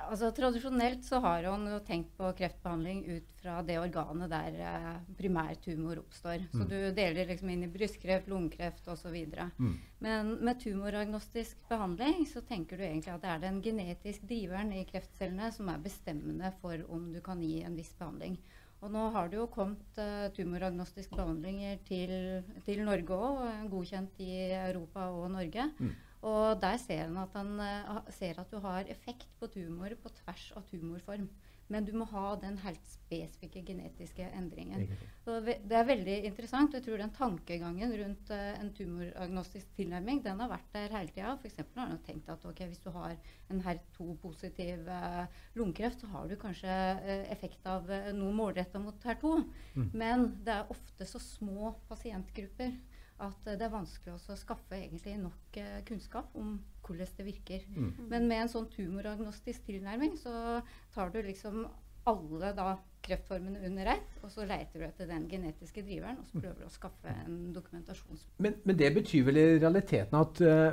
Altså Tradisjonelt så har han jo tenkt på kreftbehandling ut fra det organet der eh, primærtumor oppstår. Så Mm. du deler liksom inn i brystkreft, lungekreft osv. Mm. Men med tumoragnostisk behandling så tenker du egentlig at det er den genetiske driveren i kreftcellene som er bestemmende for om du kan gi en viss behandling. Og nå har det jo kommet eh, tumoragnostiske behandlinger til, til Norge òg, godkjent i Europa og Norge. Mm. Og der ser han at han eh, ser at du har effekt på tumorer på tvers av tumorform. Men du må ha den helt spesifikke genetiske endringen. Så det er veldig interessant. Jeg tror den tankegangen rundt uh, en tumoragnostisk tilnærming den har vært der hele tida. F.eks. har han tenkt at okay, hvis du har en HER2-positiv uh, lungekreft, så har du kanskje uh, effekt av noe målretta mot HER2. Mm. Men det er ofte så små pasientgrupper at det er vanskelig å skaffe egentlig nok eh, kunnskap om hvordan det virker. Mm. Men med en sånn tumoragnostisk tilnærming så tar du liksom alle da kreftformene under ett, og så leter du etter den genetiske driveren, og så prøver du å skaffe en dokumentasjon. Men, men det betyr vel i realiteten at uh,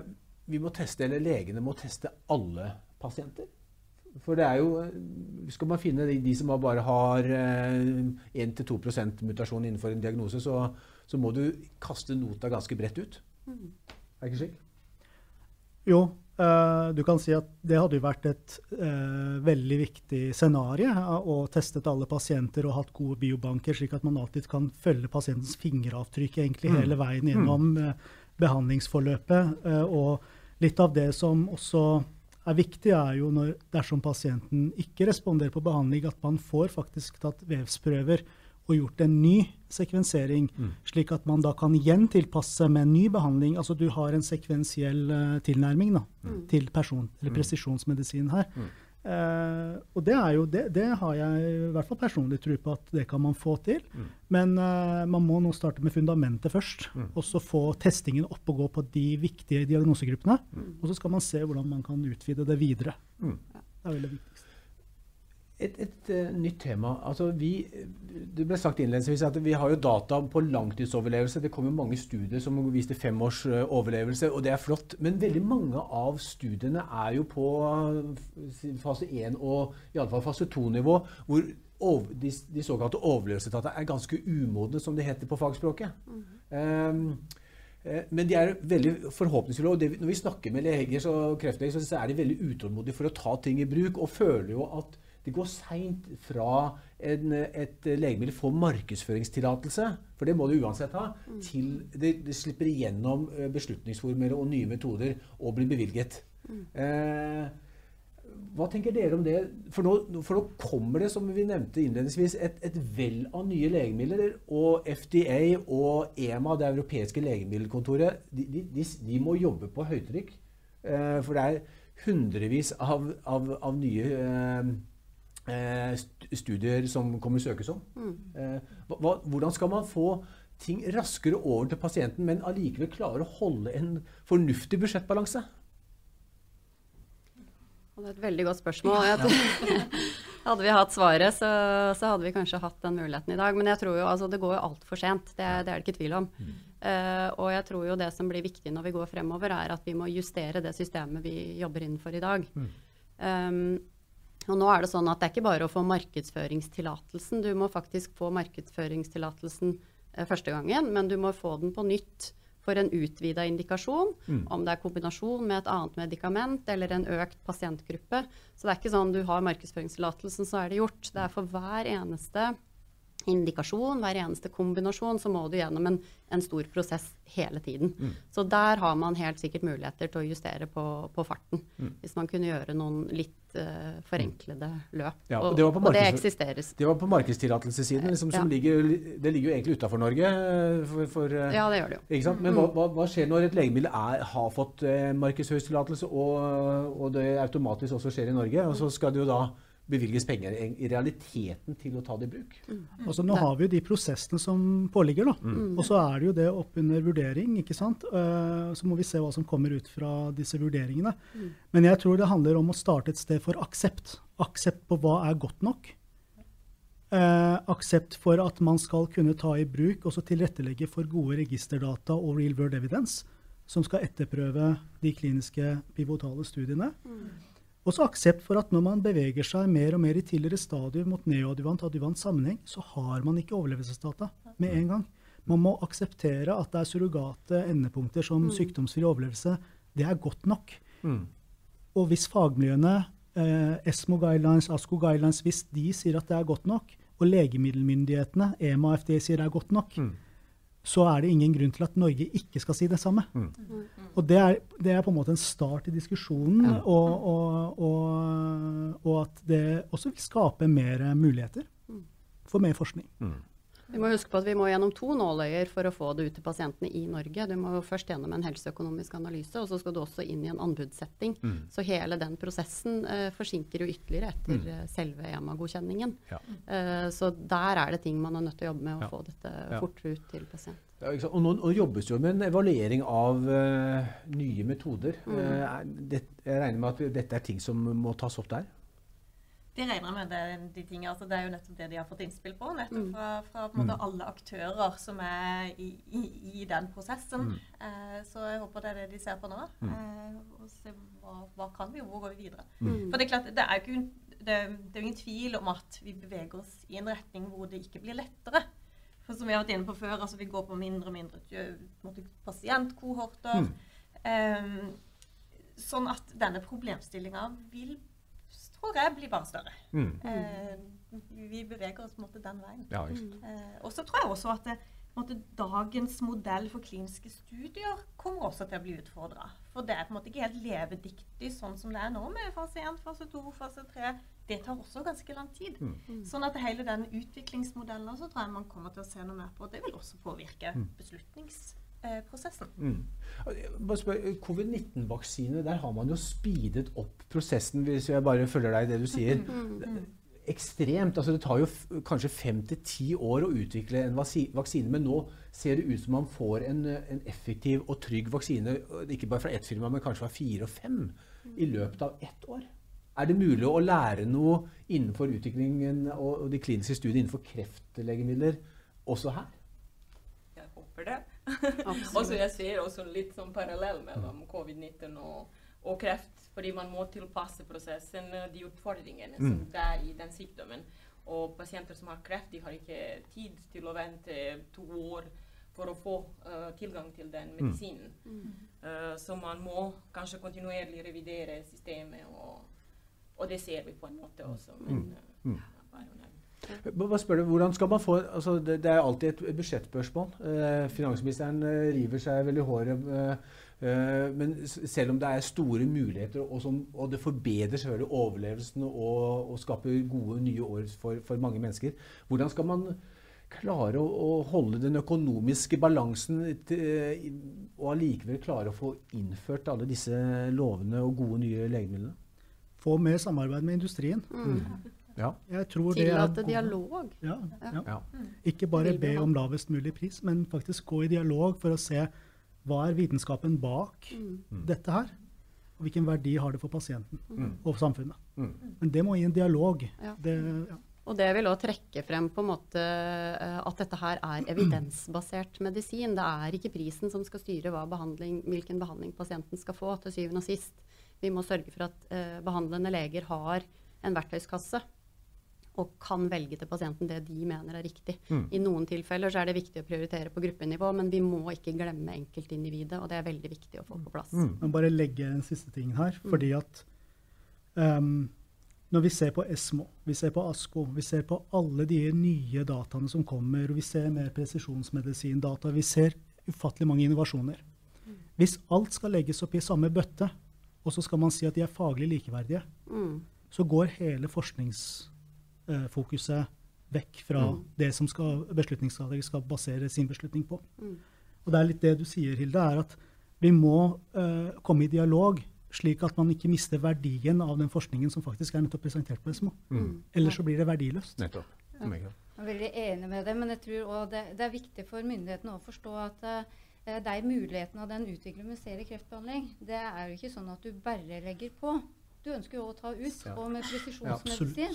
vi må teste, eller legene må teste alle pasienter? For det er jo eh, Skal man finne de, de som bare har uh, 1-2% mutasjon innenfor en diagnose, så, så må du kaste nota ganske bredt ut. Er det ikke slik? Jo, eh, du kan si at det hadde jo vært et eh, veldig viktig scenario eh, å testet alle pasienter og hatt gode biobanker, slik at man alltid kan følge pasientens fingeravtrykk egentlig Mm. hele veien gjennom eh, behandlingsforløpet. Eh, og litt av det som også er viktig, er jo når dersom pasienten ikke responderer på behandling, at man får faktisk tatt vevsprøver og gjort en ny sekvensering, Mm. slik at man da kan igjen tilpasse med en ny behandling. Altså du har en sekvensiell uh, tilnærming da, til person, eller presisjonsmedisin her. Mm. Uh, og det er jo, det, det har jeg i hvert fall personlig tro på at det kan man få til. Mm. Men uh, man må nå starte med fundamentet først, Mm. og så få testingen opp og gå på de viktige diagnosegruppene. Mm. Og så skal man se hvordan man kan utvide det videre. Mm. Det er veldig viktigst. Et, et eh, nytt tema. Altså vi, det ble sagt innledningsvis at vi har jo data på langtidsoverlevelse. Det kom jo mange studier som viste fem års eh, overlevelse, og det er flott. Men veldig mange av studiene er jo på eh, fase 1 og i alle fall fase 2-nivå, hvor over, de, de såkalte overlevelsesdata er ganske umodne, som det heter på fagspråket. Um, eh, men de er veldig forhåpningsfulle. og det, Når vi snakker med leger og kreftleger, så- så er de veldig utålmodige for å ta ting i bruk, og føler jo at det går seint fra en, et legemiddel får markedsføringstillatelse, for det må det uansett ha, til det, det slipper igjennom eh, beslutningsformer og nye metoder og blir bevilget. Eh, hva tenker dere om det? For nå, for nå kommer det, som vi nevnte innledningsvis, et, et vell av nye legemidler. Og FDA og EMA, det europeiske legemiddelkontoret, de, de, de, de må jobbe på høytrykk. Eh, for det er hundrevis av, av, av nye eh, studier som kommer søkes om. Mm. hva, hva, hvordan skal man få ting raskere over til pasienten, men allikevel klare å holde en fornuftig budsjettbalanse? Det er et veldig godt spørsmål. Ja. hadde vi hatt svaret, så, så hadde vi kanskje hatt den muligheten i dag. Men jeg tror jo, altså, det går jo altfor sent. Det, det er det ikke tvil om. Eh, og jeg tror jo det som blir viktig når vi går fremover, er at vi må justere det systemet vi jobber innenfor i dag. Um, og nå er det sånn at det er ikke bare å få markedsføringstillatelsen. Du må faktisk få markedsføringstillatelsen eh, første gangen, men du må få den på nytt for en utvida indikasjon, om det er kombinasjon med et annet medikament eller en økt pasientgruppe. Så det er ikke sånn du har markedsføringstillatelsen, så er det gjort. Det er for hver eneste indikasjon, hver eneste kombinasjon, så må du gjennom en, en stor prosess hele tiden. Så der har man helt sikkert muligheter til å justere på, på farten. Hvis man kunne gjøre noen litt uh, forenklede løp. Ja, og og, det var og det eksisteres. Det var på markedstillatelsessiden, liksom, Ja. ligger, det ligger jo egentlig utafor Norge. eh, For, for, eh, Ja, det gjør det jo. Men hva, hva, hva skjer når et legemiddel er, har fått eh, og, og det automatisk også skjer i Norge? Og så skal det jo da bevilges penger i realiteten til å ta det i bruk. Altså, nå har vi jo de prosessene som påligger, da. Og så er det jo det oppunder vurdering, ikke sant. Uh, så må vi se hva som kommer ut fra disse vurderingene. Men jeg tror det handler om å starte et sted for aksept. Aksept på hva er godt nok. Uh, aksept for at man skal kunne ta i bruk og tilrettelegge for gode registerdata og real world evidence, som skal etterprøve de kliniske pivotale studiene. Også aksept for at når man beveger seg mer og mer i tidligere stadium mot neoadjuvant adjuvant sammenheng, så har man ikke overlevelsesdata med en gang. Man må akseptere at det er surrogate endepunkter som Mm. sykdomsfri overlevelse. Det er godt nok. Mm. Og hvis fagmiljøene, eh, ESMO guidelines, ASCO guidelines, hvis de sier at det er godt nok, og legemiddelmyndighetene, EMA og FDA sier det er godt nok, Mm. Så er det ingen grunn til at Norge ikke skal si det samme. Mm. Og det er, det er på en måte en start i diskusjonen, Ja. og, og, og, og at det også vil skape mer muligheter for mer forskning. Mm. Vi må huske på at vi må gjennom to nåløyer for å få det ut til pasientene i Norge. Du må jo først gjennom en helseøkonomisk analyse, og så skal du også inn i en anbudssetting. Mm. Så hele den prosessen uh, forsinker jo ytterligere etter Mm. eh, selve EMA-godkjenningen. Ja. Uh, så der er det ting man er nødt til å jobbe med å Ja. få dette Ja. fortere ut til pasient. Ja, ikke sant? og nå, nå jobbes jo med en evaluering av uh, nye metoder. Mm. Det, jeg regner med at dette er ting som må tas opp der? De regner med det, de tingene. Altså, det er jo nettopp det de har fått innspill på. Nettopp Mm. fra, fra på en måte, alle aktører som er i, i, i den prosessen. Mm. Eh, så jeg håper det er det de ser på nå. Mm. Eh, og se hva, hva kan vi, og hvor går vi videre. Mm. For det er klart, det er jo det, det er ingen tvil om at vi beveger oss i en retning hvor det ikke blir lettere. For som vi har vært inne på før, altså vi går på mindre og mindre pasientkohorter. Mm. Eh, sånn at denne problemstillinga vil, tror jeg, blir bare større. Mm. Eh, vi beveger oss på en måte den veien. Ja, ikke. Eh, og så tror jeg også at det, på en måte, dagens modell for kliniske studier kommer også til å bli utfordra. For det er på en måte ikke helt levedyktig sånn som det er nå med fase 1, fase 2, fase 3. Det tar også ganske lang tid. Mm. Sånn at hele den utviklingsmodellen også tror jeg man kommer til å se noe mer på. Det vil også påvirke Mm. Beslutningsprosessen. Mm. Covid-19-vaksine, der har man jo speedet opp prosessen, hvis jeg bare følger deg i det du sier. Mm. Ekstremt. altså Det tar jo f kanskje fem til ti år å utvikle en vaksine, men nå ser det ut som man får en, eh, en effektiv og trygg vaksine, ikke bare fra ett firma, men kanskje fra fire og fem, i løpet av ett år. Er det mulig å lære noe innenfor utviklingen og de kliniske studiene innenfor kreftlegemidler også her? Jeg håper det. Absolutt. Og så jeg ser også litt sånn parallell mellom covid-19 og, og kreft. Fordi man må tilpasse prosessen eh, de utfordringene som Mm. det er i den sykdommen. Og pasienter som har kreft, de har ikke tid til å vente to år for å få uh, tilgang til den medisinen. Eh, så man må kanskje kontinuerlig revidere systemet, og, og det ser vi på en måte også. Men, Mm. Eh, Mm. bare. Spør du, hvordan skal man få, altså det, det er alltid et budsjettspørsmål. Eh, finansministeren eh, river seg vel i håret. Eh, eh, men selv om det er store muligheter, og, som, og det forbedrer selvfølgelig overlevelsen og, og skaper gode nye år for, for mange mennesker, hvordan skal man klare å, å holde den økonomiske balansen til, og allikevel klare å få innført alle disse lovene og gode nye legemidlene? Få mer samarbeid med industrien. Mm. Ja. Jeg tror det er Tillate dialog. Ja, ja. ja. Ikke bare be om lavest mulig pris, men faktisk gå i dialog for å se hva er vitenskapen bak Mm. dette her, og hvilken verdi har det for pasienten Mm. og samfunnet. Mm. Men det må i en dialog. Ja. Det, ja. Og det vil også trekke frem på en måte eh, at dette her er evidensbasert medisin. Det er ikke prisen som skal styre hva behandling, hvilken behandling pasienten skal få til syvende og sist. Vi må sørge for at uh, behandlende leger har en verktøyskasse og kan velge til pasienten det de mener er riktig. Mm. I noen tilfeller så er det viktig å prioritere på gruppenivå, men vi må ikke glemme enkeltindividet, og det er veldig viktig å få på plass. Mm. Men bare legge en siste ting her. Fordi at um, når vi ser på ESMO, vi ser på ASKO, vi ser på alle de nye dataene som kommer, og vi ser mer presisjonsmedisindata, vi ser ufattelig mange innovasjoner. Hvis alt skal legges opp i samme bøtte, og så skal man si at de er faglig likeverdige, Mm. så går hele forskningsfokuset vekk fra Mm. det som skal, beslutningstaker skal basere sin beslutning på. Mm. Og det er litt det du sier, Hilde, er at vi må eh, komme i dialog, slik at man ikke mister verdien av den forskningen som faktisk er nettopp presentert på SMO. Mm. Ellers så blir det verdiløst. Nettopp. Jeg er veldig enig med det, men jeg tror også det, det er viktig for myndighetene å forstå at uh, de mulighetene den utviklingen vi ser i kreftbehandling, det er jo ikke sånn at du bare legger på. Du ønsker jo å ta ut. Ja. Og med Ja,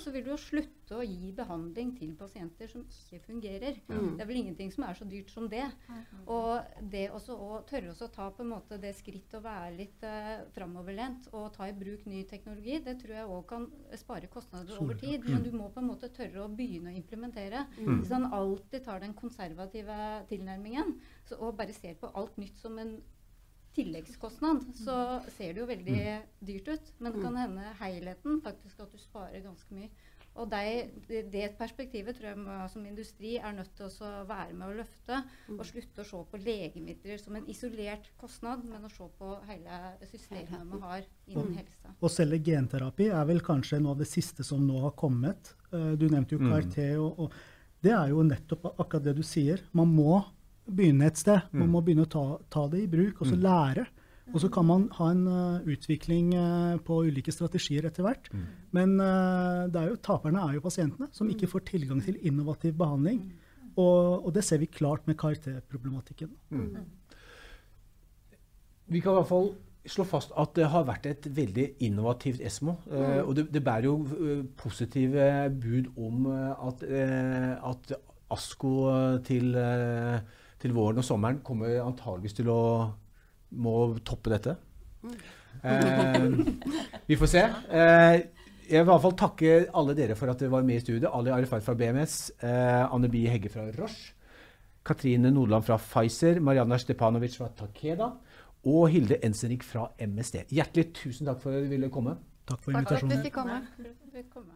så vil du jo slutte å gi behandling til pasienter som ikke fungerer. Mm. Det er vel ingenting som er så dyrt som det. Og det også å tørre også å ta på en måte det skrittet å være litt eh, framoverlent og ta i bruk ny teknologi, det tror jeg òg kan spare kostnader over tid. Men du må på en måte tørre å begynne å implementere. Mm. Hvis han alltid tar den konservative tilnærmingen så, og bare ser på alt nytt som en tilleggskostnad, så ser det jo veldig dyrt ut. Men det kan hende helheten faktisk at du sparer ganske mye. Og det, det perspektivet tror jeg må, som industri er nødt til å være med å løfte. Og slutte å se på legemidler som en isolert kostnad, men å se på hele systemet vi har innen helse. Å selge genterapi er vel kanskje noe av det siste som nå har kommet. Eh, Du nevnte jo Mm. KRT, og, og det er jo nettopp akkurat det du sier. Man må begynne et sted. Man Mm. må begynne å ta, ta det i bruk, og så lære. Og så kan man ha en uh, utvikling uh, på ulike strategier etter hvert. Mm. Men uh, det er jo, taperne er jo pasientene, som ikke får tilgang til innovativ behandling. Og, og det ser vi klart med KRT-problematikken. Vi kan i hvert fall slå fast at det har vært et veldig innovativt Esmo. og det, det bærer jo positive bud om at, at ASKO til, eh, til våren og sommeren kommer antageligvis til å må toppe dette. Eh, vi får se. Eh, jeg vil i hvert fall takke alle dere for at dere var med i studio. Ali Arifat fra BMS, eh, Anne Bie Hegge fra Roche, Katrine Nordland fra Pfizer, Marianna Stepanovic fra Takeda og Hilde Ensenik fra MSD. Hjertelig tusen takk for at dere ville komme. Takk for invitasjonen. Takk for at vi fikk komme.